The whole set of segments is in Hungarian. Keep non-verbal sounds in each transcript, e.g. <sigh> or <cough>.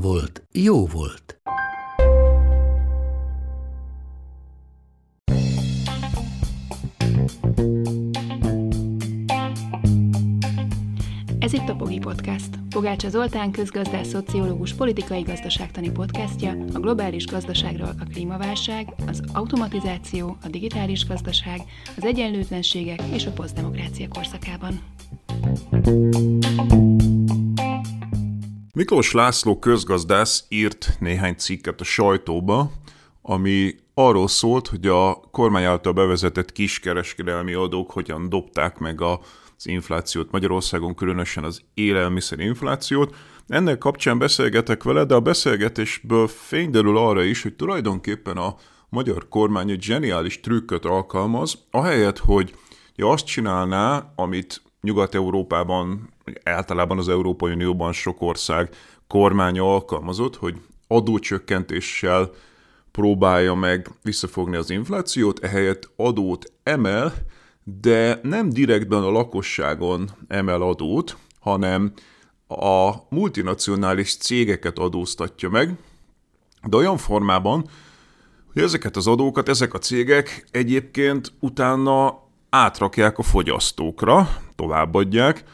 volt, jó volt. Ez itt a Pogi Podcast. Pogácsa Zoltán közgazdás, szociológus, politikai gazdaságtani podcastja a globális gazdaságról a klímaválság, az automatizáció, a digitális gazdaság, az egyenlőtlenségek és a posztdemokrácia korszakában. Miklós László közgazdász írt néhány cikket a sajtóba, ami arról szólt, hogy a kormány által bevezetett kiskereskedelmi adók hogyan dobták meg az inflációt Magyarországon, különösen az élelmiszer inflációt. Ennek kapcsán beszélgetek vele, de a beszélgetésből fényderül arra is, hogy tulajdonképpen a magyar kormány egy zseniális trükköt alkalmaz, ahelyett, hogy azt csinálná, amit Nyugat-Európában, általában az Európai Unióban sok ország kormánya alkalmazott, hogy adócsökkentéssel próbálja meg visszafogni az inflációt, ehelyett adót emel, de nem direktben a lakosságon emel adót, hanem a multinacionális cégeket adóztatja meg, de olyan formában, hogy ezeket az adókat ezek a cégek egyébként utána átrakják a fogyasztókra, továbbadják,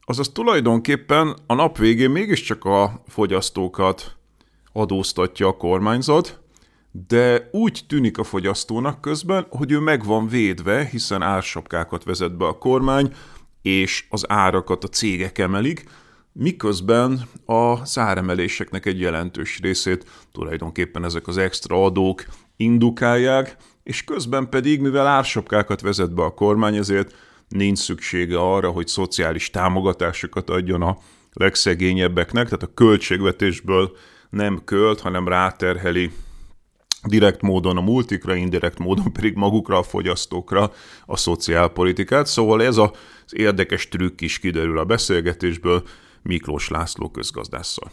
azaz tulajdonképpen a nap végén mégiscsak a fogyasztókat adóztatja a kormányzat, de úgy tűnik a fogyasztónak közben, hogy ő meg van védve, hiszen ársapkákat vezet be a kormány, és az árakat a cégek emelik, miközben a száremeléseknek egy jelentős részét tulajdonképpen ezek az extra adók indukálják, és közben pedig, mivel ársapkákat vezet be a kormány, ezért nincs szüksége arra, hogy szociális támogatásokat adjon a legszegényebbeknek, tehát a költségvetésből nem költ, hanem ráterheli direkt módon a multikra, indirekt módon pedig magukra, a fogyasztókra a szociálpolitikát. Szóval ez az érdekes trükk is kiderül a beszélgetésből Miklós László közgazdásszal.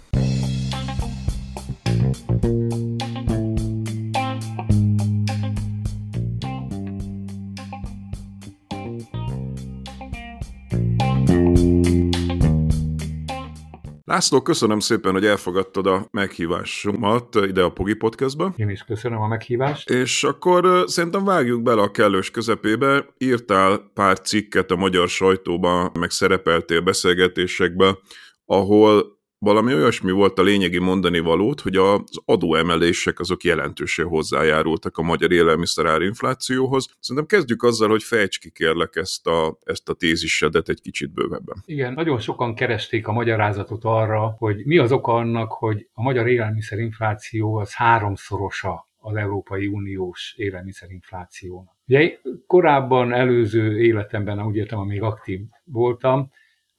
László, köszönöm szépen, hogy elfogadtad a meghívásomat ide a Pogi Podcastba. Én is köszönöm a meghívást. És akkor szerintem vágjuk bele a kellős közepébe. Írtál pár cikket a magyar sajtóban, meg szerepeltél beszélgetésekbe, ahol valami olyasmi volt a lényegi mondani valót, hogy az adóemelések azok jelentősen hozzájárultak a magyar élelmiszerár inflációhoz. Szerintem kezdjük azzal, hogy fejts ki kérlek ezt a, ezt a tézisedet egy kicsit bővebben. Igen, nagyon sokan keresték a magyarázatot arra, hogy mi az oka annak, hogy a magyar élelmiszerinfláció az háromszorosa az Európai Uniós élelmiszerinflációnak. Ugye korábban, előző életemben, úgy értem, amíg aktív voltam,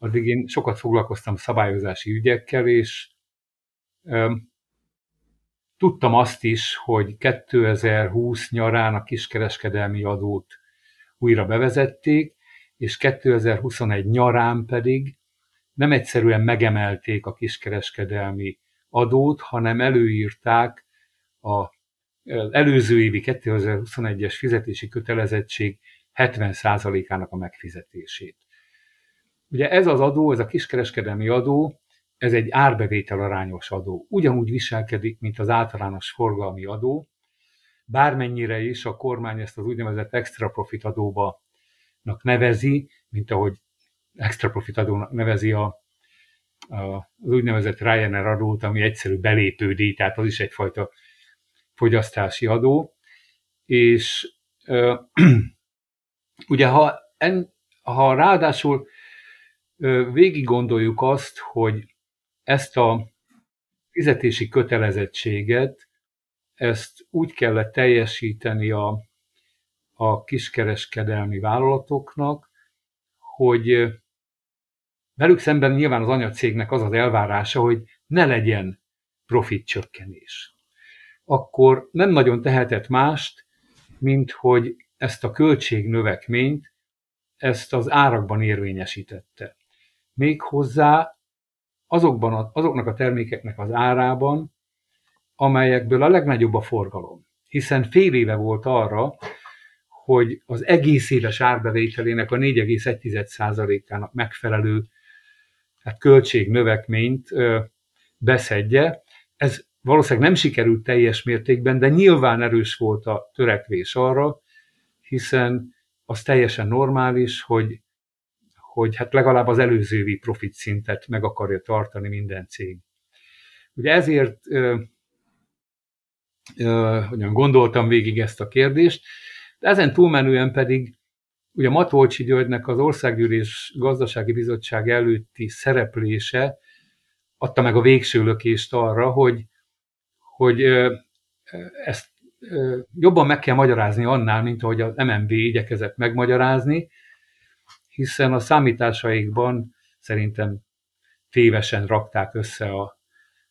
addig én sokat foglalkoztam szabályozási ügyekkel, és tudtam azt is, hogy 2020 nyarán a kiskereskedelmi adót újra bevezették, és 2021 nyarán pedig nem egyszerűen megemelték a kiskereskedelmi adót, hanem előírták a előző évi 2021-es fizetési kötelezettség 70%-ának a megfizetését. Ugye ez az adó, ez a kiskereskedelmi adó, ez egy árbevétel arányos adó. Ugyanúgy viselkedik, mint az általános forgalmi adó, bármennyire is a kormány ezt az úgynevezett extra profit adóba nevezi, mint ahogy extra profit adónak nevezi a, a, az úgynevezett Ryanair adót, ami egyszerű belépődíj, tehát az is egyfajta fogyasztási adó. És ö, <clears throat> ugye ha, en, ha ráadásul végig gondoljuk azt, hogy ezt a fizetési kötelezettséget, ezt úgy kellett teljesíteni a, a kiskereskedelmi vállalatoknak, hogy velük szemben nyilván az anyacégnek az az elvárása, hogy ne legyen profit csökkenés. Akkor nem nagyon tehetett mást, mint hogy ezt a költségnövekményt, ezt az árakban érvényesítette. Méghozzá azokban azoknak a termékeknek az árában, amelyekből a legnagyobb a forgalom. Hiszen fél éve volt arra, hogy az egész éves árbevételének a 4,1%-ának megfelelő hát költségnövekményt beszedje. Ez valószínűleg nem sikerült teljes mértékben, de nyilván erős volt a törekvés arra, hiszen az teljesen normális, hogy, hogy hát legalább az előzővi profit szintet meg akarja tartani minden cég. Ugye ezért ö, ö, hogyan gondoltam végig ezt a kérdést, de ezen túlmenően pedig ugye Matolcsi Györgynek az Országgyűlés Gazdasági Bizottság előtti szereplése adta meg a végső lökést arra, hogy, hogy ezt jobban meg kell magyarázni annál, mint ahogy az MNB igyekezett megmagyarázni, hiszen a számításaikban szerintem tévesen rakták össze a,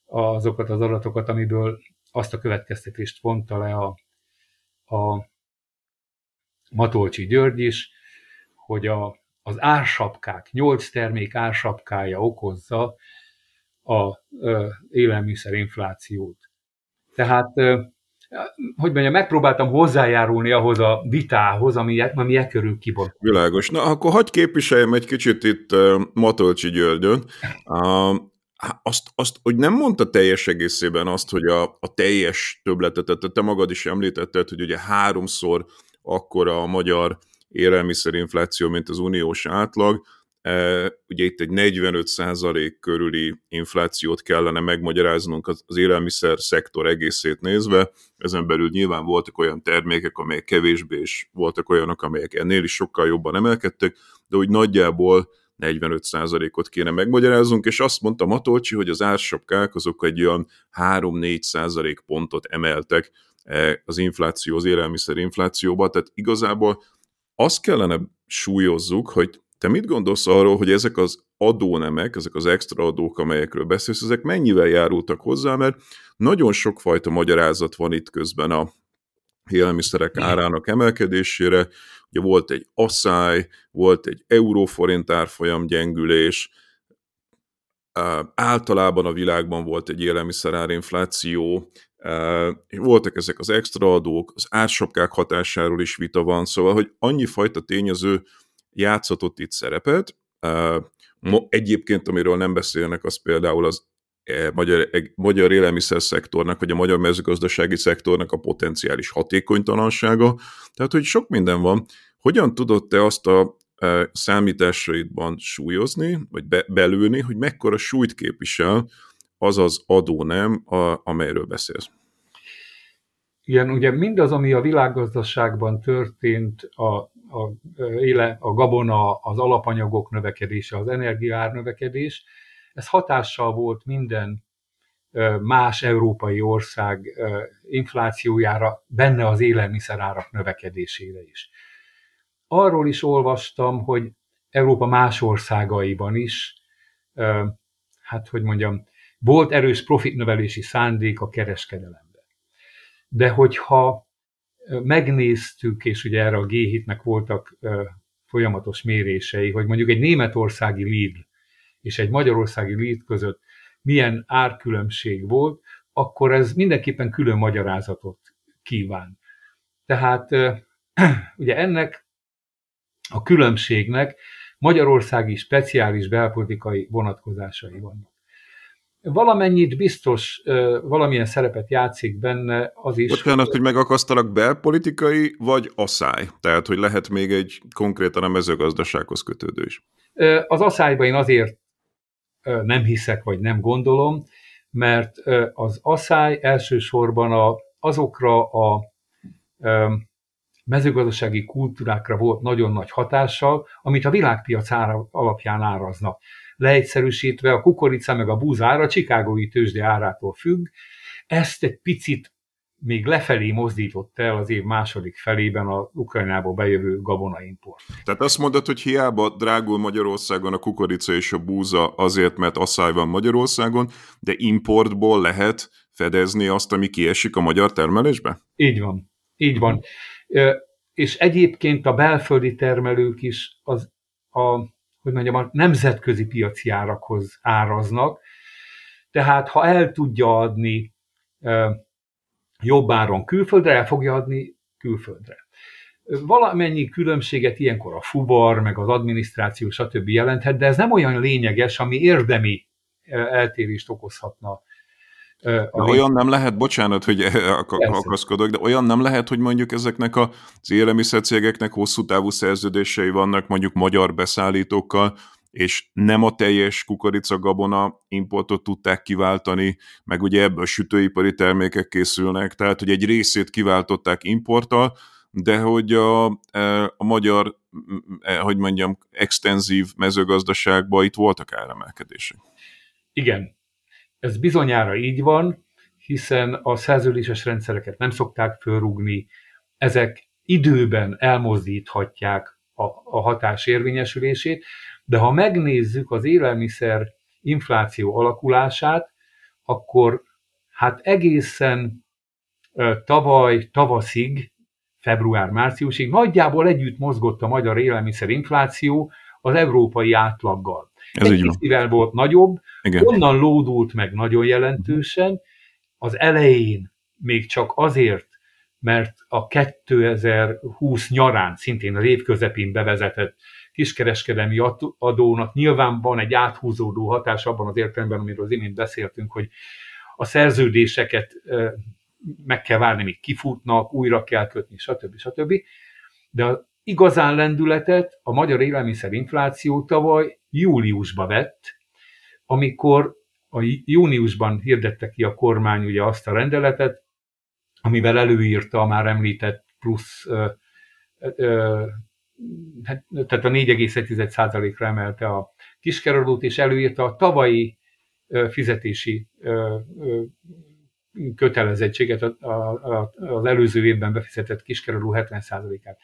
azokat az adatokat, amiből azt a következtetést vonta le a, a Matolcsi György is, hogy a, az ársapkák, nyolc termék ársapkája okozza a élelmiszerinflációt. Tehát, ö, hogy mondjam, megpróbáltam hozzájárulni ahhoz a vitához, ami, ami e körül kibont. Világos. Na, akkor hagyj képviseljem egy kicsit itt Matolcsi Györgyön. Uh, azt, azt, hogy nem mondta teljes egészében azt, hogy a, a teljes többletet, tehát te magad is említetted, hogy ugye háromszor akkora a magyar élelmiszerinfláció, mint az uniós átlag. Ugye itt egy 45% körüli inflációt kellene megmagyaráznunk az élelmiszer szektor egészét nézve. Ezen belül nyilván voltak olyan termékek, amelyek kevésbé, és voltak olyanok, amelyek ennél is sokkal jobban emelkedtek, de úgy nagyjából 45%-ot kéne megmagyaráznunk, és azt mondta Matolcsi, hogy az ársapkák azok egy olyan 3-4% pontot emeltek E, az infláció, az élelmiszer inflációba, tehát igazából azt kellene súlyozzuk, hogy te mit gondolsz arról, hogy ezek az adónemek, ezek az extra adók, amelyekről beszélsz, ezek mennyivel járultak hozzá, mert nagyon sokfajta magyarázat van itt közben a élelmiszerek árának emelkedésére. Ugye volt egy asszály, volt egy euróforint árfolyam gyengülés, általában a világban volt egy élelmiszerárinfláció, voltak ezek az extra adók, az ársapkák hatásáról is vita van, szóval, hogy annyi fajta tényező játszott itt szerepet. Egyébként, amiről nem beszélnek, az például az e, magyar, e, magyar élelmiszer szektornak, vagy a magyar mezőgazdasági szektornak a potenciális hatékonytalansága. Tehát, hogy sok minden van. Hogyan tudod te azt a e, számításaidban súlyozni, vagy be, belülni, hogy mekkora súlyt képvisel az az adó nem, a, amelyről beszélsz. Igen, ugye mindaz, ami a világgazdaságban történt, a, a, éle, a gabona, az alapanyagok növekedése, az energiár növekedés, ez hatással volt minden más európai ország inflációjára, benne az élelmiszerárak növekedésére is. Arról is olvastam, hogy Európa más országaiban is, hát hogy mondjam, volt erős profitnövelési szándék a kereskedelemben. De hogyha megnéztük, és ugye erre a g voltak folyamatos mérései, hogy mondjuk egy németországi Lidl és egy magyarországi Lidl között milyen árkülönbség volt, akkor ez mindenképpen külön magyarázatot kíván. Tehát <clears throat> ugye ennek a különbségnek magyarországi speciális belpolitikai vonatkozásai vannak. Valamennyit biztos valamilyen szerepet játszik benne az is. Bocsánat, hogy megakasztalak belpolitikai vagy asszály? Tehát, hogy lehet még egy konkrétan a mezőgazdasághoz kötődő is. Az asszályban én azért nem hiszek, vagy nem gondolom, mert az asszály elsősorban a, azokra a mezőgazdasági kultúrákra volt nagyon nagy hatással, amit a világpiac ára, alapján áraznak leegyszerűsítve a kukorica meg a búzára a csikágói tőzsde árától függ. Ezt egy picit még lefelé mozdított el az év második felében a Ukrajnából bejövő gabonaimport. Tehát azt mondod, hogy hiába drágul Magyarországon a kukorica és a búza azért, mert asszály van Magyarországon, de importból lehet fedezni azt, ami kiesik a magyar termelésbe? Így van. Így van. És egyébként a belföldi termelők is az a, hogy mondjam, a nemzetközi piaci árakhoz áraznak, tehát ha el tudja adni jobb áron külföldre, el fogja adni külföldre. Valamennyi különbséget ilyenkor a fubar, meg az adminisztráció, stb. jelenthet, de ez nem olyan lényeges, ami érdemi eltérést okozhatna. De olyan nem lehet, bocsánat, hogy <laughs> akaszkodok, de olyan nem lehet, hogy mondjuk ezeknek az élelmiszercégeknek hosszú távú szerződései vannak mondjuk magyar beszállítókkal, és nem a teljes kukorica-gabona importot tudták kiváltani, meg ugye ebből sütőipari termékek készülnek, tehát hogy egy részét kiváltották importtal, de hogy a, e, a magyar, e, hogy mondjam, extenzív mezőgazdaságban itt voltak áremelkedések. Igen, ez bizonyára így van, hiszen a szerződéses rendszereket nem szokták fölrúgni, ezek időben elmozdíthatják a, a hatás érvényesülését, de ha megnézzük az élelmiszer infláció alakulását, akkor hát egészen tavaly tavaszig, február-márciusig nagyjából együtt mozgott a magyar élelmiszer infláció az európai átlaggal. Ez Egy kicsivel volt nagyobb, Igen. onnan lódult meg nagyon jelentősen, az elején még csak azért, mert a 2020 nyarán, szintén az év közepén bevezetett kiskereskedelmi adónak nyilván van egy áthúzódó hatás abban az értelemben, amiről az imént beszéltünk, hogy a szerződéseket meg kell várni, míg kifutnak, újra kell kötni, stb. stb. De igazán lendületet a magyar élelmiszerinfláció tavaly júliusba vett, amikor a júniusban hirdette ki a kormány ugye azt a rendeletet, amivel előírta a már említett plusz ö, ö, hát, tehát a 4,1%-ra emelte a kiskeradót, és előírta a tavalyi fizetési kötelezettséget az előző évben befizetett kiskeradó 70%-át.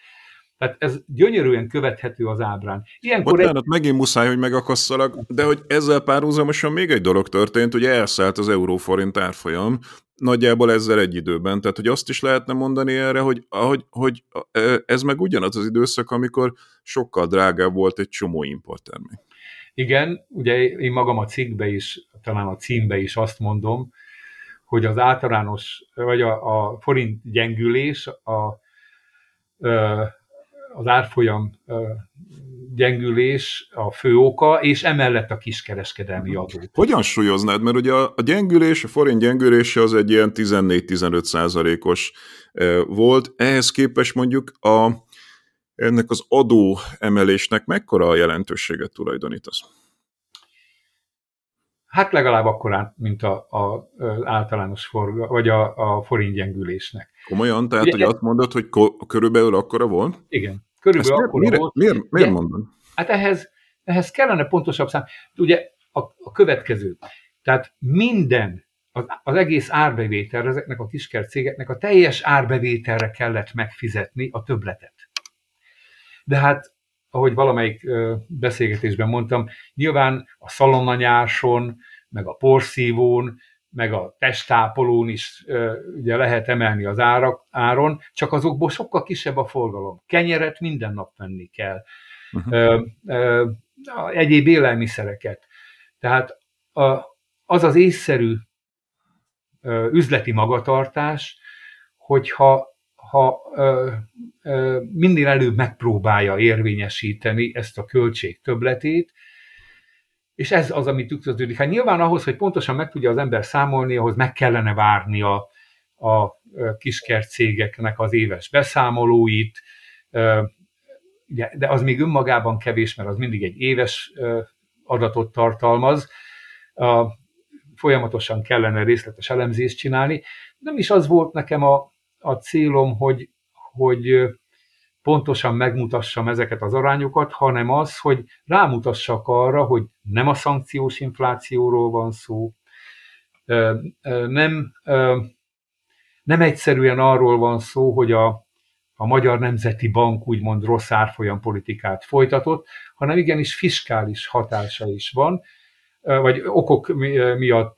Tehát ez gyönyörűen követhető az ábrán. Ilyenkor Bocsánat, egy... megint muszáj, hogy megakasszalak, de hogy ezzel párhuzamosan még egy dolog történt, ugye elszállt az euróforint árfolyam, nagyjából ezzel egy időben. Tehát, hogy azt is lehetne mondani erre, hogy, hogy, hogy ez meg ugyanaz az időszak, amikor sokkal drágább volt egy csomó importtermék. Igen, ugye én magam a cikkbe is, talán a címbe is azt mondom, hogy az általános, vagy a, a forint gyengülés, a, az árfolyam gyengülés a fő oka, és emellett a kiskereskedelmi adó. Hogyan súlyoznád? Mert ugye a gyengülés, a forint gyengülése az egy ilyen 14-15 százalékos volt. Ehhez képest mondjuk a, ennek az adó emelésnek mekkora a jelentőséget tulajdonítasz? Hát legalább akkor, mint a, a, az általános forga, vagy a, a forint gyengülésnek. Komolyan? Tehát, Ugye, hogy azt mondod, hogy ko- körülbelül akkora volt? Igen. Körülbelül akkor miért, volt. Miért, miért mondod? Hát ehhez, ehhez kellene pontosabb szám. Ugye a, a következő. Tehát minden, az, az egész árbevétel, ezeknek a kisker cégeknek a teljes árbevételre kellett megfizetni a töbletet. De hát, ahogy valamelyik beszélgetésben mondtam, nyilván a szalonnanyáson, meg a porszívón, meg a testápolón is ugye lehet emelni az árak, áron, csak azokból sokkal kisebb a forgalom. Kenyeret minden nap venni kell, uh-huh. ö, ö, egyéb élelmiszereket. Tehát a, az az észszerű ö, üzleti magatartás, hogyha ha ö, ö, minden előbb megpróbálja érvényesíteni ezt a költség többletét, és ez az, ami tükröződik. Hát nyilván ahhoz, hogy pontosan meg tudja az ember számolni, ahhoz meg kellene várni a, a kiskercégeknek az éves beszámolóit, de az még önmagában kevés, mert az mindig egy éves adatot tartalmaz. Folyamatosan kellene részletes elemzést csinálni. Nem is az volt nekem a, a célom, hogy, hogy pontosan megmutassam ezeket az arányokat, hanem az, hogy rámutassak arra, hogy nem a szankciós inflációról van szó, nem, nem egyszerűen arról van szó, hogy a, a Magyar Nemzeti Bank úgymond rossz árfolyam politikát folytatott, hanem igenis fiskális hatása is van, vagy okok miatt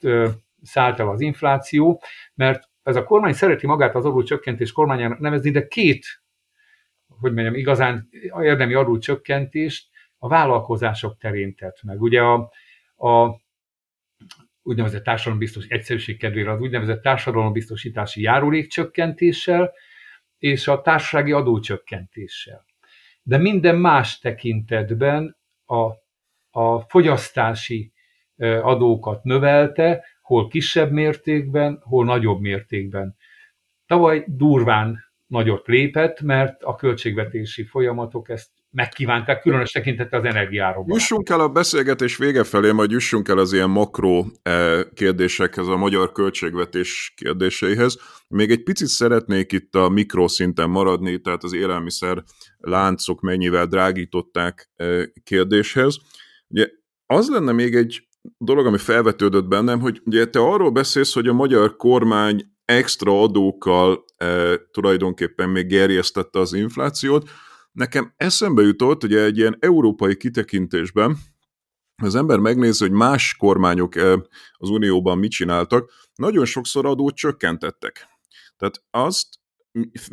szállt el az infláció, mert ez a kormány szereti magát az adócsökkentés kormányának nevezni, de két, hogy mondjam, igazán érdemi adócsökkentést a vállalkozások terén tett meg. Ugye a, a úgynevezett társadalombiztos egyszerűség kedvére az úgynevezett társadalombiztosítási járulékcsökkentéssel és a társasági adócsökkentéssel. De minden más tekintetben a, a fogyasztási adókat növelte, hol kisebb mértékben, hol nagyobb mértékben. Tavaly durván nagyot lépett, mert a költségvetési folyamatok ezt megkívánták, különös tekintete az energiáról. Jussunk el a beszélgetés vége felé, majd jussunk el az ilyen makró eh, kérdésekhez, a magyar költségvetés kérdéseihez. Még egy picit szeretnék itt a mikroszinten maradni, tehát az élelmiszer láncok mennyivel drágították eh, kérdéshez. Ugye az lenne még egy dolog, ami felvetődött bennem, hogy ugye te arról beszélsz, hogy a magyar kormány extra adókkal e, tulajdonképpen még gerjesztette az inflációt. Nekem eszembe jutott, hogy egy ilyen európai kitekintésben az ember megnézi, hogy más kormányok e, az Unióban mit csináltak, nagyon sokszor adót csökkentettek. Tehát azt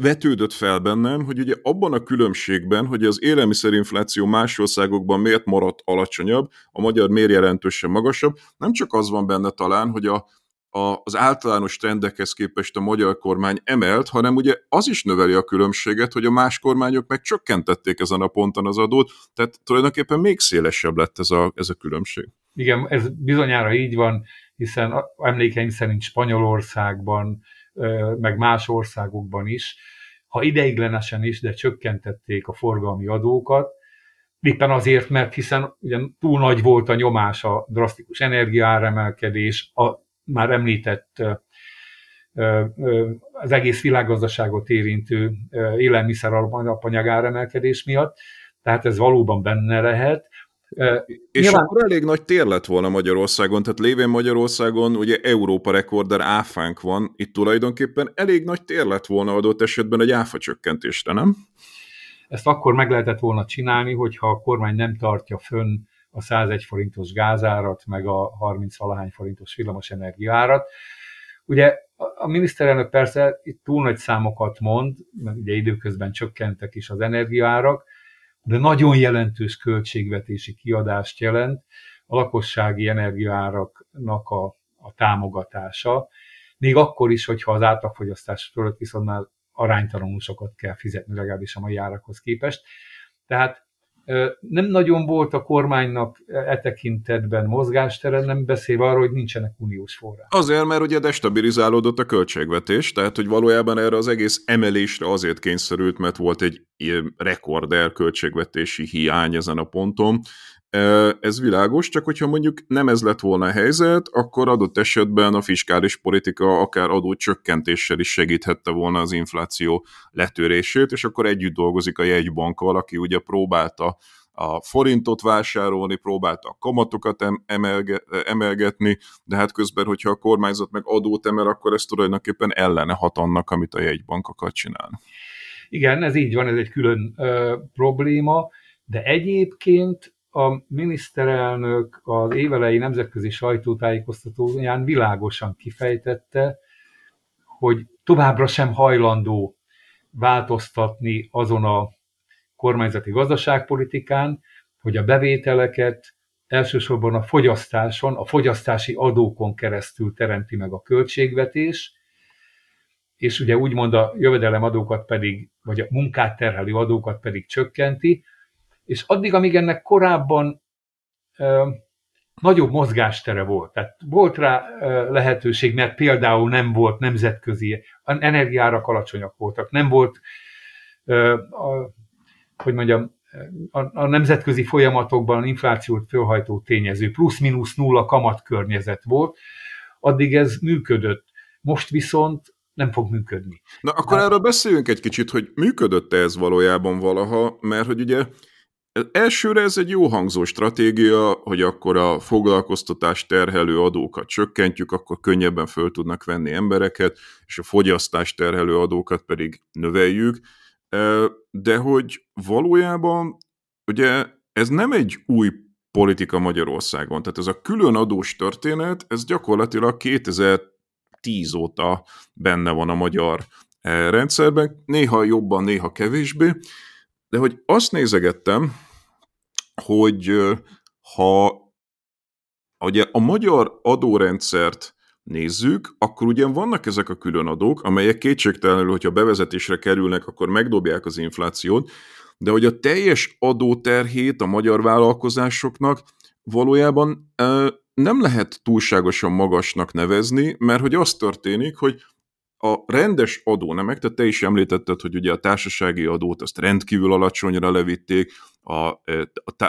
vetődött fel bennem, hogy ugye abban a különbségben, hogy az élelmiszerinfláció más országokban miért maradt alacsonyabb, a magyar miért jelentősen magasabb, nem csak az van benne talán, hogy a, a, az általános trendekhez képest a magyar kormány emelt, hanem ugye az is növeli a különbséget, hogy a más kormányok meg csökkentették ezen a ponton az adót, tehát tulajdonképpen még szélesebb lett ez a, ez a különbség. Igen, ez bizonyára így van, hiszen emlékeim szerint Spanyolországban, meg más országokban is, ha ideiglenesen is, de csökkentették a forgalmi adókat, éppen azért, mert hiszen ugye túl nagy volt a nyomás, a drasztikus energiaáremelkedés, a már említett az egész világgazdaságot érintő élelmiszer alapanyag áremelkedés miatt, tehát ez valóban benne lehet, és Nyilván... akkor elég nagy tér lett volna Magyarországon, tehát lévén Magyarországon ugye Európa rekorder áfánk van, itt tulajdonképpen elég nagy tér lett volna adott esetben egy áfa csökkentésre, nem? Ezt akkor meg lehetett volna csinálni, hogyha a kormány nem tartja fönn a 101 forintos gázárat, meg a 30 valahány forintos villamos energiárat. Ugye a miniszterelnök persze itt túl nagy számokat mond, mert ugye időközben csökkentek is az energiaárak, de nagyon jelentős költségvetési kiadást jelent a lakossági energiaáraknak a, a támogatása, még akkor is, hogyha az átlagfogyasztás fölött viszont már aránytalanul sokat kell fizetni, legalábbis a mai árakhoz képest. Tehát nem nagyon volt a kormánynak e tekintetben mozgástere, nem beszélve arról, hogy nincsenek uniós források. Azért, mert ugye destabilizálódott a költségvetés, tehát hogy valójában erre az egész emelésre azért kényszerült, mert volt egy rekorder költségvetési hiány ezen a ponton, ez világos, csak hogyha mondjuk nem ez lett volna a helyzet, akkor adott esetben a fiskális politika akár adócsökkentéssel is segíthette volna az infláció letörését, és akkor együtt dolgozik a jegybankkal, aki ugye próbálta a forintot vásárolni, próbálta a kamatokat emelge, emelgetni, de hát közben, hogyha a kormányzat meg adót emel, akkor ez tulajdonképpen ellene hat annak, amit a jegybank akar csinálni. Igen, ez így van, ez egy külön ö, probléma, de egyébként a miniszterelnök az évelei nemzetközi sajtótájékoztatóján világosan kifejtette, hogy továbbra sem hajlandó változtatni azon a kormányzati gazdaságpolitikán, hogy a bevételeket elsősorban a fogyasztáson, a fogyasztási adókon keresztül teremti meg a költségvetés, és ugye úgymond a jövedelemadókat pedig, vagy a munkát terhelő adókat pedig csökkenti, és addig, amíg ennek korábban ö, nagyobb mozgástere volt, tehát volt rá ö, lehetőség, mert például nem volt nemzetközi, energiárak alacsonyak voltak, nem volt, ö, a, hogy mondjam, a, a nemzetközi folyamatokban inflációt fölhajtó tényező, plusz-minusz nulla kamatkörnyezet volt, addig ez működött. Most viszont nem fog működni. Na akkor hát, erről beszéljünk egy kicsit, hogy működött -e ez valójában valaha, mert hogy ugye Elsőre ez egy jó hangzó stratégia, hogy akkor a foglalkoztatás terhelő adókat csökkentjük, akkor könnyebben föl tudnak venni embereket, és a fogyasztás terhelő adókat pedig növeljük. De hogy valójában ugye ez nem egy új politika Magyarországon. Tehát ez a külön adós történet, ez gyakorlatilag 2010 óta benne van a magyar rendszerben, néha jobban, néha kevésbé, de hogy azt nézegettem, hogy ha ugye a magyar adórendszert nézzük, akkor ugye vannak ezek a különadók, amelyek kétségtelenül, hogyha bevezetésre kerülnek, akkor megdobják az inflációt, de hogy a teljes adóterhét a magyar vállalkozásoknak valójában nem lehet túlságosan magasnak nevezni, mert hogy az történik, hogy a rendes adónemek, tehát te is említetted, hogy ugye a társasági adót azt rendkívül alacsonyra levitték, a, a,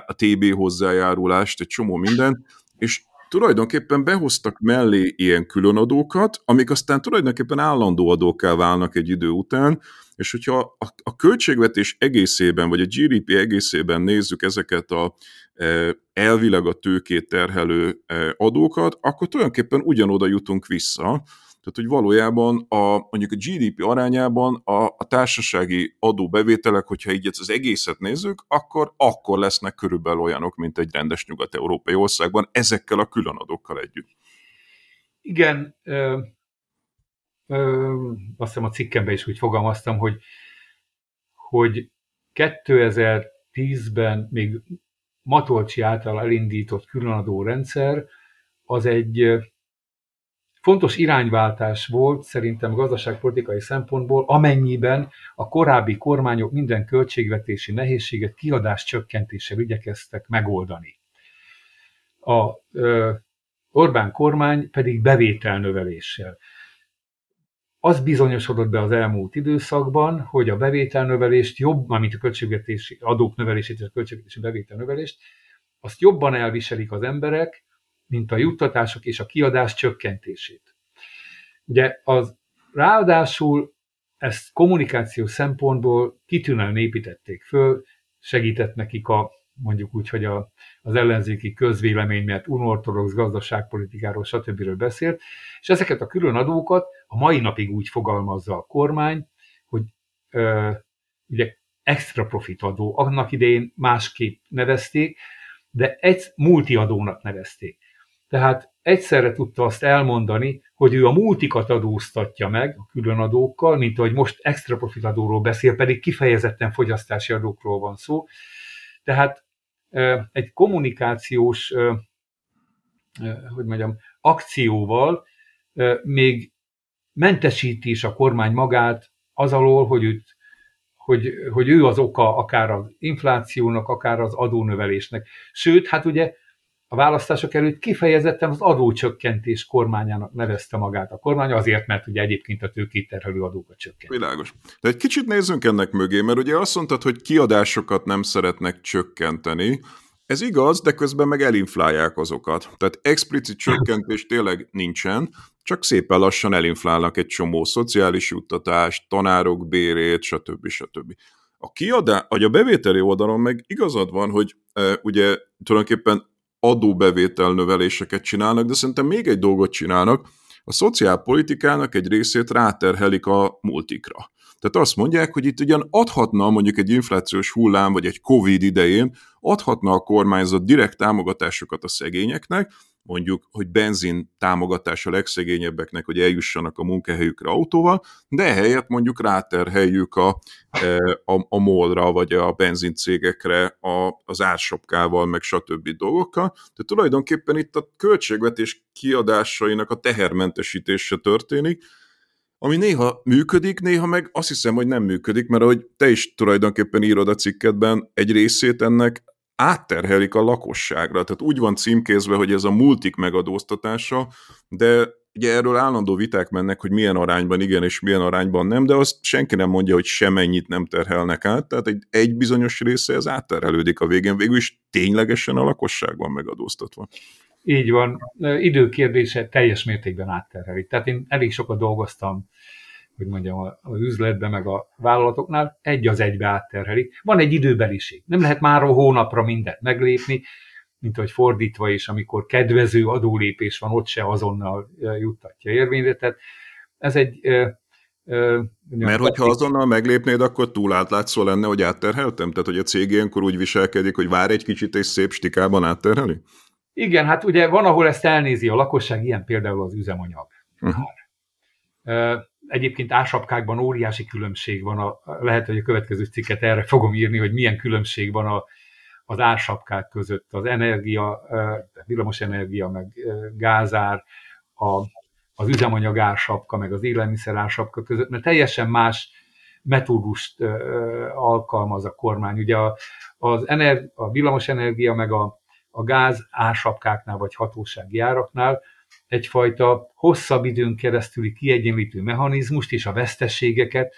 a TB hozzájárulást, egy csomó minden, és tulajdonképpen behoztak mellé ilyen különadókat, amik aztán tulajdonképpen állandó adókká válnak egy idő után, és hogyha a, a költségvetés egészében, vagy a GDP egészében nézzük ezeket a elvileg a tőkét terhelő adókat, akkor tulajdonképpen ugyanoda jutunk vissza, tehát, hogy valójában a, mondjuk a GDP arányában a, a társasági adóbevételek, hogyha így az egészet nézzük, akkor akkor lesznek körülbelül olyanok, mint egy rendes nyugat-európai országban, ezekkel a különadókkal együtt. Igen, ö, ö, azt hiszem a cikkemben is úgy fogalmaztam, hogy, hogy 2010-ben még Matolcsi által elindított különadó rendszer az egy fontos irányváltás volt szerintem gazdaságpolitikai szempontból, amennyiben a korábbi kormányok minden költségvetési nehézséget kiadás csökkentéssel igyekeztek megoldani. A ö, Orbán kormány pedig bevételnöveléssel. Az bizonyosodott be az elmúlt időszakban, hogy a bevételnövelést jobb, mint a költségvetési adók növelését és a költségvetési bevételnövelést, azt jobban elviselik az emberek, mint a juttatások és a kiadás csökkentését. Ugye az ráadásul ezt kommunikáció szempontból kitűnően építették föl, segített nekik a mondjuk úgy, hogy a, az ellenzéki közvélemény, mert unortodox gazdaságpolitikáról, stb. beszélt, és ezeket a külön adókat a mai napig úgy fogalmazza a kormány, hogy ö, ugye extra profit adó, annak idején másképp nevezték, de egy multiadónak nevezték. Tehát egyszerre tudta azt elmondani, hogy ő a multikat adóztatja meg a különadókkal, mint ahogy most extra profitadóról beszél, pedig kifejezetten fogyasztási adókról van szó. Tehát egy kommunikációs, hogy mondjam, akcióval még mentesíti is a kormány magát az alól, hogy, őt, hogy, hogy ő az oka akár az inflációnak, akár az adónövelésnek. Sőt, hát ugye a választások előtt kifejezetten az adócsökkentés kormányának nevezte magát a kormány, azért, mert ugye egyébként a tőkét terhelő adókat csökkent. Világos. De egy kicsit nézzünk ennek mögé, mert ugye azt mondtad, hogy kiadásokat nem szeretnek csökkenteni. Ez igaz, de közben meg elinflálják azokat. Tehát explicit csökkentés tényleg nincsen, csak szépen lassan elinflálnak egy csomó szociális juttatást, tanárok bérét, stb. stb. A kiadás, vagy a bevételi oldalon meg igazad van, hogy e, ugye tulajdonképpen adóbevétel növeléseket csinálnak, de szerintem még egy dolgot csinálnak, a szociálpolitikának egy részét ráterhelik a multikra. Tehát azt mondják, hogy itt ugyan adhatna mondjuk egy inflációs hullám, vagy egy Covid idején, adhatna a kormányzat direkt támogatásokat a szegényeknek, mondjuk, hogy benzin támogatás a legszegényebbeknek, hogy eljussanak a munkahelyükre autóval, de ehelyett mondjuk ráterheljük a, e, a, a molra, vagy a benzincégekre a, az ársapkával, meg stb. dolgokkal. Tehát tulajdonképpen itt a költségvetés kiadásainak a tehermentesítése történik, ami néha működik, néha meg azt hiszem, hogy nem működik, mert ahogy te is tulajdonképpen írod a cikketben, egy részét ennek átterhelik a lakosságra. Tehát úgy van címkézve, hogy ez a multik megadóztatása, de ugye erről állandó viták mennek, hogy milyen arányban igen és milyen arányban nem, de azt senki nem mondja, hogy semennyit nem terhelnek át, tehát egy, egy bizonyos része ez átterhelődik a végén, végül is ténylegesen a lakosság van megadóztatva. Így van. Időkérdése teljes mértékben átterheli. Tehát én elég sokat dolgoztam hogy mondjam, az üzletben, meg a vállalatoknál egy az egybe átterhelik. Van egy időbeliség. Nem lehet már hónapra mindent meglépni, mint hogy fordítva is, amikor kedvező adólépés van, ott se azonnal juttatja érvényre. Tehát ez egy mert hogyha azonnal meglépnéd, akkor túl átlátszó lenne, hogy átterheltem? Tehát, hogy a cég ilyenkor úgy viselkedik, hogy vár egy kicsit és szép stikában átterheli? Igen, hát ugye van, ahol ezt elnézi a lakosság, ilyen például az üzemanyag. Uh-huh. Egyébként ásapkákban óriási különbség van, a, lehet, hogy a következő cikket erre fogom írni, hogy milyen különbség van a, az ásapkák között, az energia, villamos energia, meg gázár, a, az üzemanyag ársapka, meg az élelmiszer ársapka között, mert teljesen más metódust alkalmaz a kormány. Ugye a, az ener, a villamos energia, meg a, a gáz ársapkáknál, vagy hatósági áraknál egyfajta hosszabb időn keresztüli kiegyenlítő mechanizmust és a veszteségeket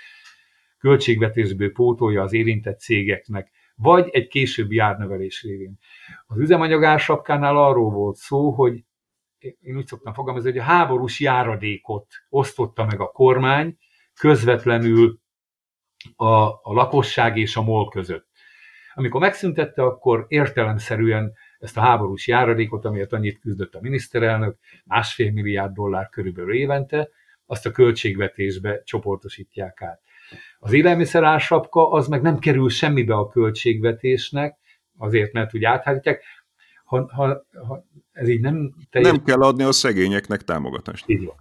költségvetésből pótolja az érintett cégeknek, vagy egy későbbi árnövelés révén. Az üzemanyag arról volt szó, hogy én úgy szoktam fogalmazni, hogy a háborús járadékot osztotta meg a kormány közvetlenül a, a lakosság és a MOL között. Amikor megszüntette, akkor értelemszerűen ezt a háborús járadékot, amiért annyit küzdött a miniszterelnök, másfél milliárd dollár körülbelül évente, azt a költségvetésbe csoportosítják át. Az élelmiszerársapka az meg nem kerül semmibe a költségvetésnek, azért, mert úgy áthárítják, ha, ha, ha ez így nem teljes... Nem kell adni a szegényeknek támogatást. Így van.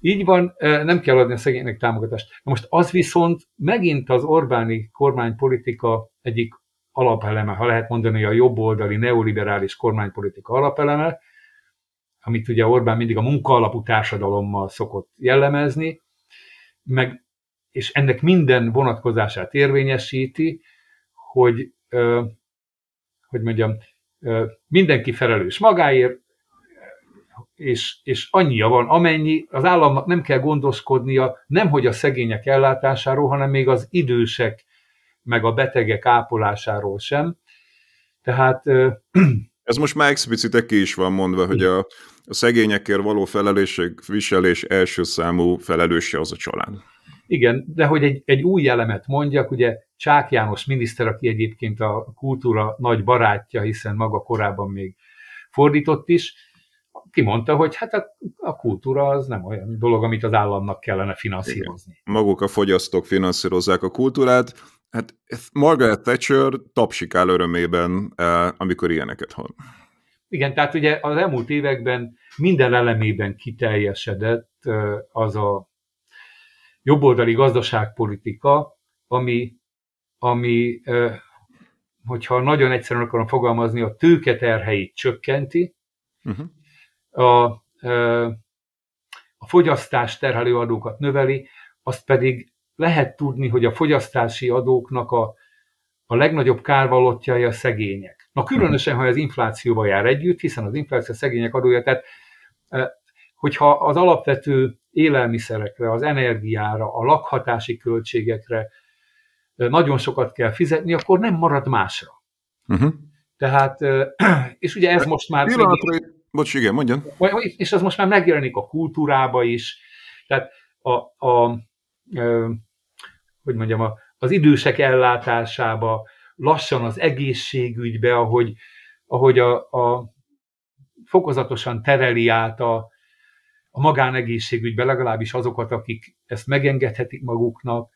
Így van, nem kell adni a szegényeknek támogatást. Na most az viszont megint az Orbáni kormánypolitika egyik alapeleme, ha lehet mondani a jobboldali neoliberális kormánypolitika alapeleme, amit ugye Orbán mindig a munkaalapú társadalommal szokott jellemezni, meg, és ennek minden vonatkozását érvényesíti, hogy, hogy mondjam, mindenki felelős magáért, és, és annyia van, amennyi az államnak nem kell gondoskodnia nem hogy a szegények ellátásáról, hanem még az idősek meg a betegek ápolásáról sem. Tehát... Ez most már explicite ki is van mondva, hogy a, a szegényekért való felelősség viselés első számú felelőse az a család. Igen, de hogy egy, egy új elemet mondjak, ugye Csák János miniszter, aki egyébként a kultúra nagy barátja, hiszen maga korábban még fordított is, kimondta, hogy hát a, a kultúra az nem olyan dolog, amit az államnak kellene finanszírozni. Igen. Maguk a fogyasztók finanszírozzák a kultúrát, Hát Margaret Thatcher tapsikál örömében, eh, amikor ilyeneket hall. Igen, tehát ugye az elmúlt években minden elemében kiteljesedett eh, az a jobboldali gazdaságpolitika, ami, ami eh, hogyha nagyon egyszerűen akarom fogalmazni, a tőke terheit csökkenti, uh-huh. a, a fogyasztás terhelő adókat növeli, azt pedig lehet tudni, hogy a fogyasztási adóknak a, a legnagyobb kárvalottjai a szegények. Na különösen, ha ez inflációval jár együtt, hiszen az infláció a szegények adója, tehát hogyha az alapvető élelmiszerekre, az energiára, a lakhatási költségekre nagyon sokat kell fizetni, akkor nem marad másra. Uh-huh. Tehát, <clears throat> és ugye ez most már... Pillanatra, meg... bocs, igen, mondjon. És ez most már megjelenik a kultúrába is, tehát a, a, a hogy mondjam, az idősek ellátásába, lassan az egészségügybe, ahogy, ahogy a, a fokozatosan tereli át a, a magánegészségügybe, legalábbis azokat, akik ezt megengedhetik maguknak.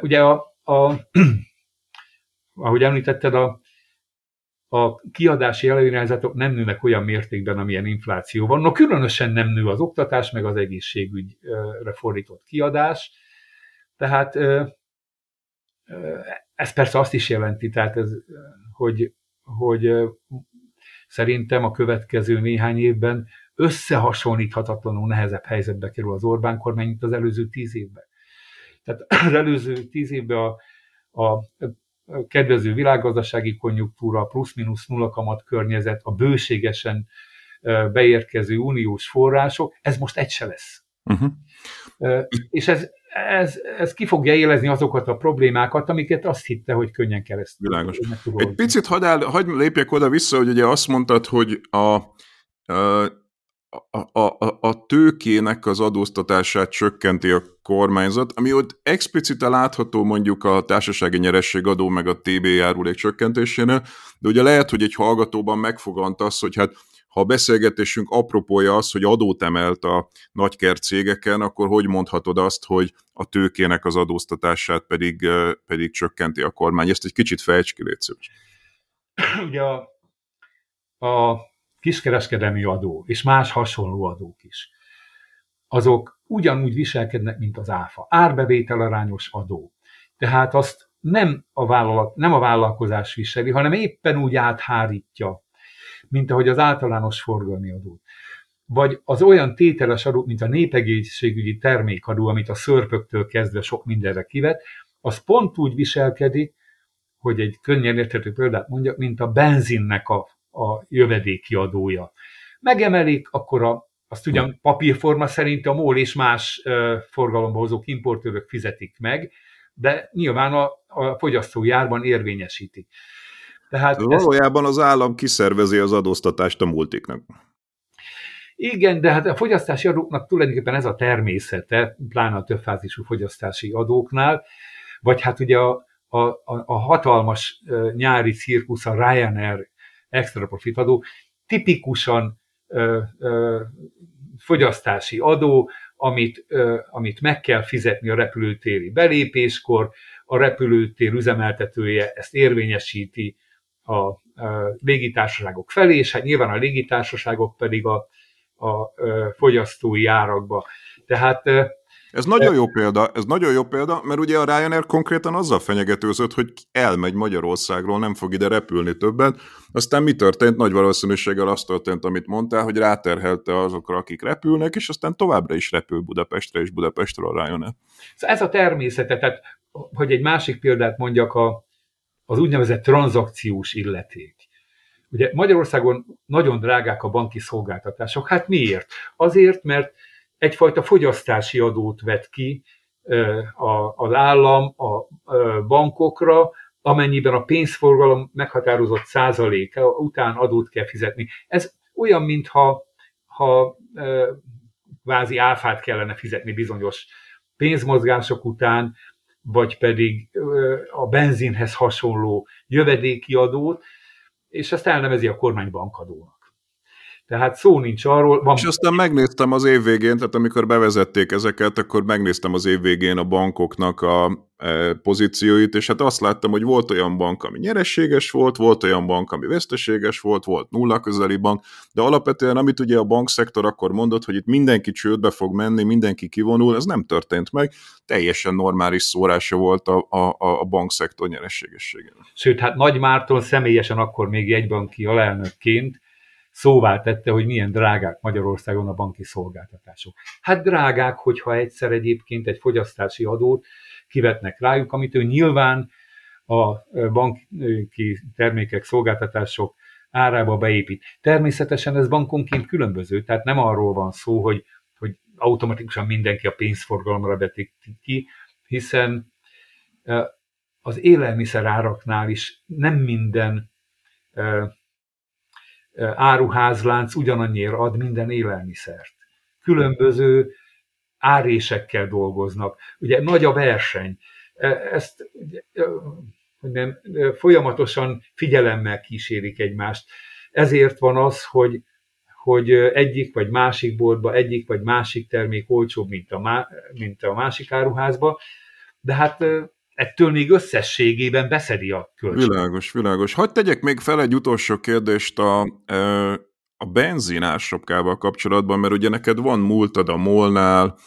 Ugye, a, a, <clears throat> ahogy említetted, a, a kiadási előirányzatok nem nőnek olyan mértékben, amilyen infláció van. No, különösen nem nő az oktatás, meg az egészségügyre fordított kiadás. Tehát ez persze azt is jelenti, tehát ez, hogy, hogy szerintem a következő néhány évben összehasonlíthatatlanul nehezebb helyzetbe kerül az Orbán kormány, mint az előző tíz évben. Tehát <clears throat> az előző tíz évben a, a kedvező világgazdasági konjunktúra, plusz-minusz nulla kamat környezet, a bőségesen beérkező uniós források, ez most egy se lesz. Uh-huh. És ez, ez, ez ki fogja élezni azokat a problémákat, amiket azt hitte, hogy könnyen keresztül. Világos. Egy picit hadd, el, hadd lépjek oda vissza, hogy ugye azt mondtad, hogy a, a, a, a, a tőkének az adóztatását csökkenti a kormányzat, ami ott explicite látható mondjuk a társasági nyerességadó meg a TB járulék csökkentésénél, de ugye lehet, hogy egy hallgatóban megfogant az, hogy hát ha a beszélgetésünk apropója az, hogy adót emelt a nagykert cégeken, akkor hogy mondhatod azt, hogy a tőkének az adóztatását pedig, pedig csökkenti a kormány? Ezt egy kicsit fejts ki, <clears throat> Ugye a, a kiskereskedelmi adó és más hasonló adók is, azok ugyanúgy viselkednek, mint az áfa. Árbevétel arányos adó. Tehát azt nem a, vállalat, nem a vállalkozás viseli, hanem éppen úgy áthárítja, mint ahogy az általános forgalmi adó. Vagy az olyan tételes adó, mint a népegészségügyi termékadó, amit a szörpöktől kezdve sok mindenre kivet, az pont úgy viselkedik, hogy egy könnyen érthető példát mondjak, mint a benzinnek a a jövedéki adója. Megemelik, akkor a, azt ugyan papírforma szerint a MOL és más forgalomba hozók importőrök fizetik meg, de nyilván a, a fogyasztói árban érvényesítik. Tehát Valójában ezt... az állam kiszervezi az adóztatást a multiknak. Igen, de hát a fogyasztási adóknak tulajdonképpen ez a természete, pláne a többfázisú fogyasztási adóknál, vagy hát ugye a, a, a hatalmas nyári cirkusz, a Ryanair extra profit adó, tipikusan ö, ö, fogyasztási adó, amit, ö, amit meg kell fizetni a repülőtéri belépéskor, a repülőtér üzemeltetője ezt érvényesíti a, légitársaságok felé, és hát nyilván a légitársaságok pedig a, a, fogyasztói árakba. Tehát ez nagyon jó példa, ez nagyon jó példa, mert ugye a Ryanair konkrétan azzal fenyegetőzött, hogy elmegy Magyarországról, nem fog ide repülni többet. Aztán mi történt? Nagy valószínűséggel azt történt, amit mondtál, hogy ráterhelte azokra, akik repülnek, és aztán továbbra is repül Budapestre és Budapestről a Ryanair. Ez a természete, tehát hogy egy másik példát mondjak, a, az úgynevezett tranzakciós illeték. Ugye Magyarországon nagyon drágák a banki szolgáltatások. Hát miért? Azért, mert egyfajta fogyasztási adót vet ki az állam a bankokra, amennyiben a pénzforgalom meghatározott százaléka után adót kell fizetni. Ez olyan, mintha ha kvázi áfát kellene fizetni bizonyos pénzmozgások után, vagy pedig a benzinhez hasonló jövedéki adót, és ezt elnevezi a kormány bankadónak. Tehát szó nincs arról. Van... És aztán megnéztem az év végén, tehát amikor bevezették ezeket, akkor megnéztem az év végén a bankoknak a pozícióit, és hát azt láttam, hogy volt olyan bank, ami nyerességes volt, volt olyan bank, ami veszteséges volt, volt nulla közeli bank, de alapvetően amit ugye a bankszektor akkor mondott, hogy itt mindenki csődbe fog menni, mindenki kivonul, ez nem történt meg, teljesen normális szórása volt a, a, a bankszektor nyerességességének. Sőt, hát Nagy Márton személyesen akkor még jegybanki alelnökként szóvá tette, hogy milyen drágák Magyarországon a banki szolgáltatások. Hát drágák, hogyha egyszer egyébként egy fogyasztási adót kivetnek rájuk, amit ő nyilván a banki termékek, szolgáltatások árába beépít. Természetesen ez bankonként különböző, tehát nem arról van szó, hogy, hogy automatikusan mindenki a pénzforgalomra vetik ki, hiszen az élelmiszer áraknál is nem minden áruházlánc ugyanannyira ad minden élelmiszert. Különböző árésekkel dolgoznak. Ugye nagy a verseny. Ezt hogy nem, folyamatosan figyelemmel kísérik egymást. Ezért van az, hogy, hogy egyik vagy másik boltba, egyik vagy másik termék olcsóbb, mint a, má, mint a másik áruházba, de hát ettől még összességében beszedi a költség. Világos, világos. Hadd tegyek még fel egy utolsó kérdést a, a benzin ársapkával kapcsolatban, mert ugye neked van múltad a Molnál,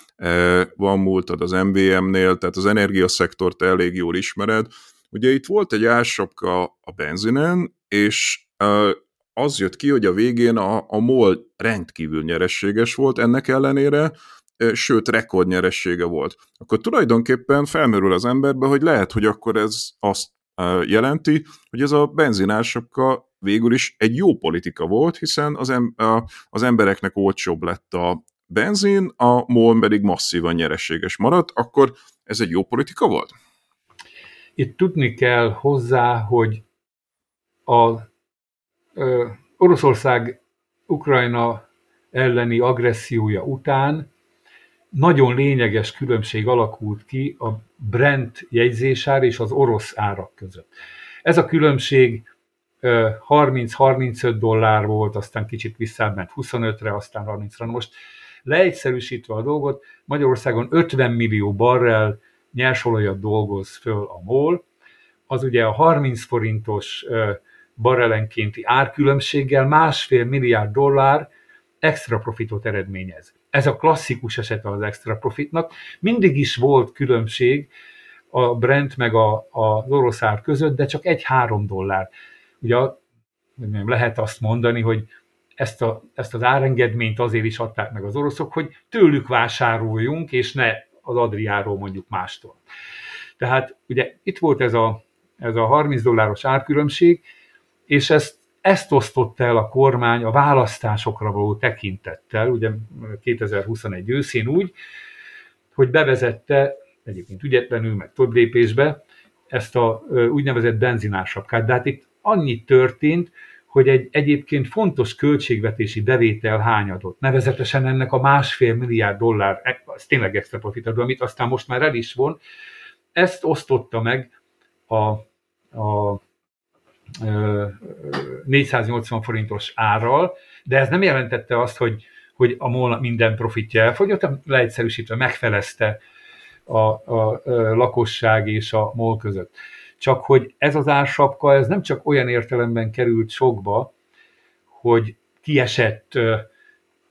van múltad az MVM-nél, tehát az energiaszektort elég jól ismered. Ugye itt volt egy ársapka a benzinen, és az jött ki, hogy a végén a, a MOL rendkívül nyerességes volt ennek ellenére, sőt rekordnyeressége volt. Akkor tulajdonképpen felmerül az emberbe, hogy lehet, hogy akkor ez azt jelenti, hogy ez a benzinársapka végül is egy jó politika volt, hiszen az, em- az embereknek olcsóbb lett a benzin, a MOL pedig masszívan nyereséges maradt, akkor ez egy jó politika volt? Itt tudni kell hozzá, hogy a ö, Oroszország Ukrajna elleni agressziója után nagyon lényeges különbség alakult ki a Brent jegyzésár és az orosz árak között. Ez a különbség 30-35 dollár volt, aztán kicsit visszáment 25-re, aztán 30-ra. Most leegyszerűsítve a dolgot, Magyarországon 50 millió barrel nyersolajat dolgoz föl a MOL, az ugye a 30 forintos barrelenkénti árkülönbséggel másfél milliárd dollár extra profitot eredményez. Ez a klasszikus esete az extra profitnak. Mindig is volt különbség a Brent meg a, a, az orosz ár között, de csak egy-három dollár. Ugye nem lehet azt mondani, hogy ezt, a, ezt az árengedményt azért is adták meg az oroszok, hogy tőlük vásároljunk, és ne az Adriáról mondjuk mástól. Tehát ugye itt volt ez a, ez a 30 dolláros árkülönbség, és ezt, ezt osztotta el a kormány a választásokra való tekintettel, ugye 2021 őszén úgy, hogy bevezette, egyébként ügyetlenül, meg több lépésbe, ezt a úgynevezett benzinársapkát. De hát itt annyi történt, hogy egy egyébként fontos költségvetési bevétel hányadott, nevezetesen ennek a másfél milliárd dollár, az tényleg extra profitadó, amit aztán most már el is von, ezt osztotta meg a, a 480 forintos árral, de ez nem jelentette azt, hogy, hogy a MOL minden profitja elfogyott, leegyszerűsítve megfelezte a, a, a lakosság és a MOL között. Csak hogy ez az ársapka, ez nem csak olyan értelemben került sokba, hogy kiesett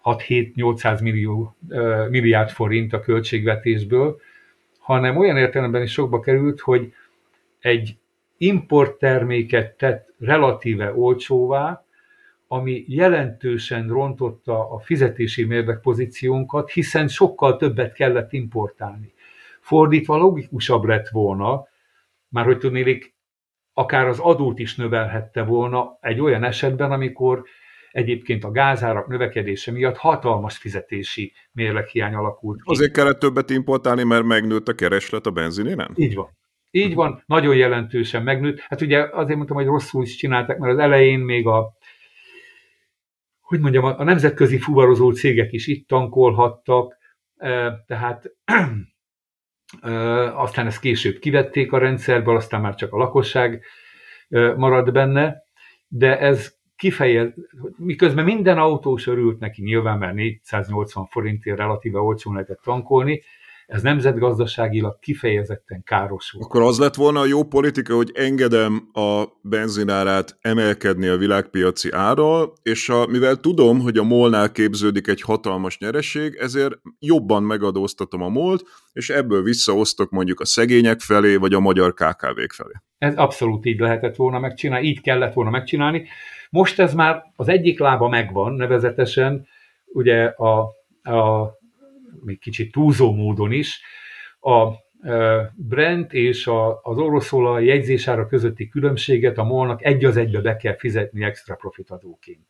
6-7-800 millió, milliárd forint a költségvetésből, hanem olyan értelemben is sokba került, hogy egy importterméket tett relatíve olcsóvá, ami jelentősen rontotta a fizetési mérleg pozíciónkat, hiszen sokkal többet kellett importálni. Fordítva logikusabb lett volna, már hogy tudnélik, akár az adót is növelhette volna egy olyan esetben, amikor egyébként a gázárak növekedése miatt hatalmas fizetési mérleghiány alakult. Azért kellett többet importálni, mert megnőtt a kereslet a benzinéren? Így van. Így van, nagyon jelentősen megnőtt. Hát ugye azért mondtam, hogy rosszul is csinálták, mert az elején még a hogy mondjam, a nemzetközi fuvarozó cégek is itt tankolhattak, tehát aztán ezt később kivették a rendszerből, aztán már csak a lakosság maradt benne, de ez kifejez, miközben minden autós örült neki nyilván, mert 480 forintért relatíve olcsón lehetett tankolni, ez nemzetgazdaságilag kifejezetten káros volt. Akkor az lett volna a jó politika, hogy engedem a benzinárát emelkedni a világpiaci árral, és a, mivel tudom, hogy a molnál képződik egy hatalmas nyereség, ezért jobban megadóztatom a molt, és ebből visszaosztok mondjuk a szegények felé, vagy a magyar KKV-k felé. Ez abszolút így lehetett volna megcsinálni, így kellett volna megcsinálni. Most ez már az egyik lába megvan, nevezetesen ugye a, a még kicsit túlzó módon is, a Brent és a, az oroszolaj jegyzésára közötti különbséget a molnak egy az egybe be kell fizetni extra profitadóként.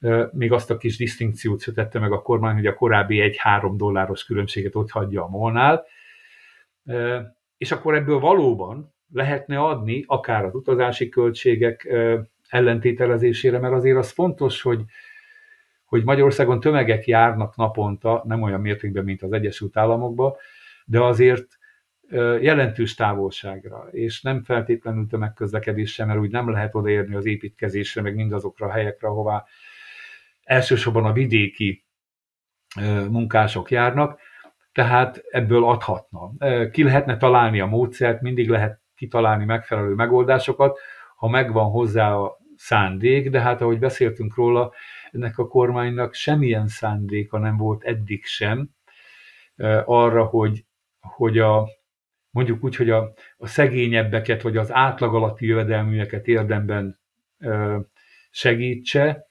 E, még azt a kis disztinkciót tette meg a kormány, hogy a korábbi egy-három dolláros különbséget ott hagyja a molnál, és akkor ebből valóban lehetne adni akár az utazási költségek ellentételezésére, mert azért az fontos, hogy hogy Magyarországon tömegek járnak naponta, nem olyan mértékben, mint az Egyesült Államokban, de azért jelentős távolságra, és nem feltétlenül tömegközlekedés sem, mert úgy nem lehet odaérni az építkezésre, meg mindazokra a helyekre, ahová elsősorban a vidéki munkások járnak, tehát ebből adhatna. Ki lehetne találni a módszert, mindig lehet kitalálni megfelelő megoldásokat, ha megvan hozzá a szándék, de hát ahogy beszéltünk róla, ennek a kormánynak semmilyen szándéka nem volt eddig sem arra, hogy, hogy a, mondjuk úgy, hogy a, a szegényebbeket, vagy az átlag alatti jövedelműeket érdemben segítse,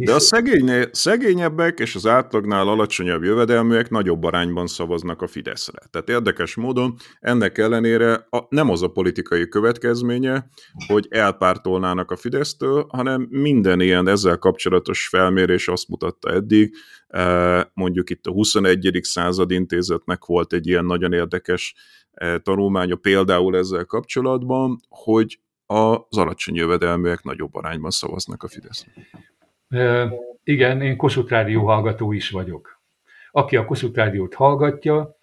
de a szegény, szegényebbek és az átlagnál alacsonyabb jövedelműek nagyobb arányban szavaznak a Fideszre. Tehát érdekes módon ennek ellenére a, nem az a politikai következménye, hogy elpártolnának a Fidesztől, hanem minden ilyen ezzel kapcsolatos felmérés azt mutatta eddig, e, mondjuk itt a 21. század intézetnek volt egy ilyen nagyon érdekes e, tanulmánya például ezzel kapcsolatban, hogy az alacsony jövedelműek nagyobb arányban szavaznak a Fideszre. Igen, én Kossuth Rádió hallgató is vagyok. Aki a Kossuth Rádiót hallgatja,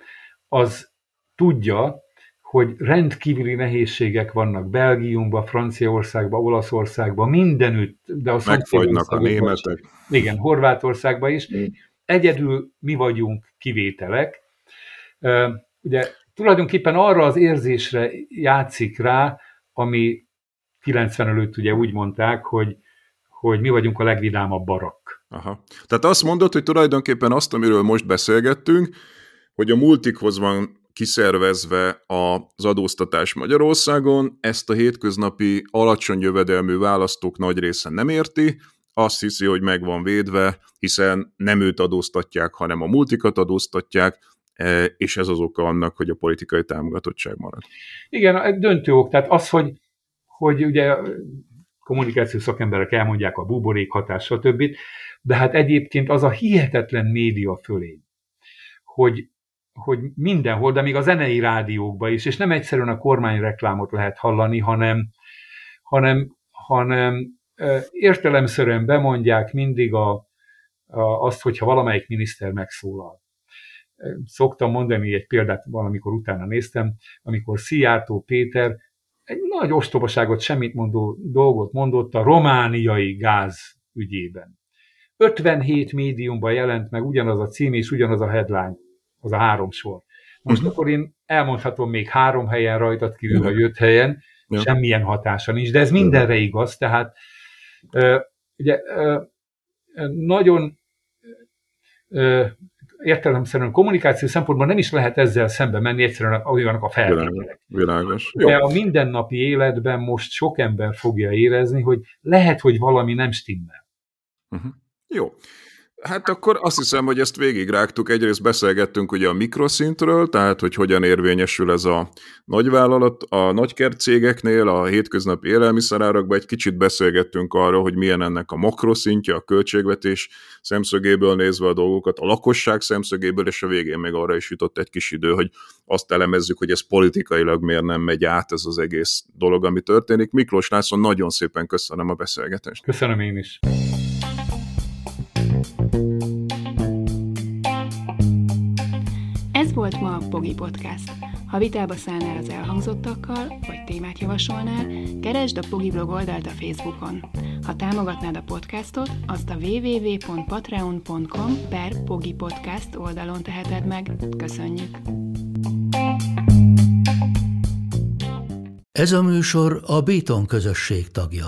az tudja, hogy rendkívüli nehézségek vannak Belgiumban, Franciaországban, Olaszországban, mindenütt, de a Megfagynak a németek. Igen, Horvátországban is. Egyedül mi vagyunk kivételek. Ugye tulajdonképpen arra az érzésre játszik rá, ami 90 előtt ugye úgy mondták, hogy, hogy mi vagyunk a legvidámabb barak. Aha. Tehát azt mondod, hogy tulajdonképpen azt, amiről most beszélgettünk, hogy a multikhoz van kiszervezve az adóztatás Magyarországon, ezt a hétköznapi alacsony jövedelmű választók nagy része nem érti, azt hiszi, hogy meg van védve, hiszen nem őt adóztatják, hanem a multikat adóztatják, e, és ez az oka annak, hogy a politikai támogatottság marad. Igen, egy döntő ok. Tehát az, hogy, hogy ugye kommunikációs szakemberek elmondják a buborék hatás, stb. De hát egyébként az a hihetetlen média fölé, hogy hogy mindenhol, de még a zenei rádiókban is, és nem egyszerűen a kormányreklámot lehet hallani, hanem, hanem, hanem értelemszerűen bemondják mindig a, a, azt, hogyha valamelyik miniszter megszólal. Szoktam mondani egy példát, valamikor utána néztem, amikor Szijjártó Péter egy nagy ostobaságot, semmit mondó dolgot mondott a romániai gáz ügyében. 57 médiumban jelent meg ugyanaz a cím és ugyanaz a headline az a három sor. Most uh-huh. akkor én elmondhatom még három helyen rajtad kívül a jött helyen, ja. semmilyen hatása nincs, de ez mindenre igaz, tehát ugye nagyon értelemszerűen kommunikáció szempontból nem is lehet ezzel szembe menni, egyszerűen olyanok a feltételek. Világos. De a mindennapi életben most sok ember fogja érezni, hogy lehet, hogy valami nem stimmel. Uh-huh. Jó. Hát akkor azt hiszem, hogy ezt végigrágtuk. Egyrészt beszélgettünk ugye a mikroszintről, tehát hogy hogyan érvényesül ez a nagyvállalat a nagykert cégeknél, a hétköznapi élelmiszerárakban. Egy kicsit beszélgettünk arról, hogy milyen ennek a makroszintje, a költségvetés szemszögéből nézve a dolgokat, a lakosság szemszögéből, és a végén még arra is jutott egy kis idő, hogy azt elemezzük, hogy ez politikailag miért nem megy át ez az egész dolog, ami történik. Miklós László, nagyon szépen köszönöm a beszélgetést. Köszönöm én is. Volt ma a Pogi Podcast. Ha vitába szállnál az elhangzottakkal, vagy témát javasolnál, keresd a Pogi blog oldalt a Facebookon. Ha támogatnád a podcastot, azt a www.patreon.com per Pogi Podcast oldalon teheted meg. Köszönjük! Ez a műsor a Béton közösség tagja.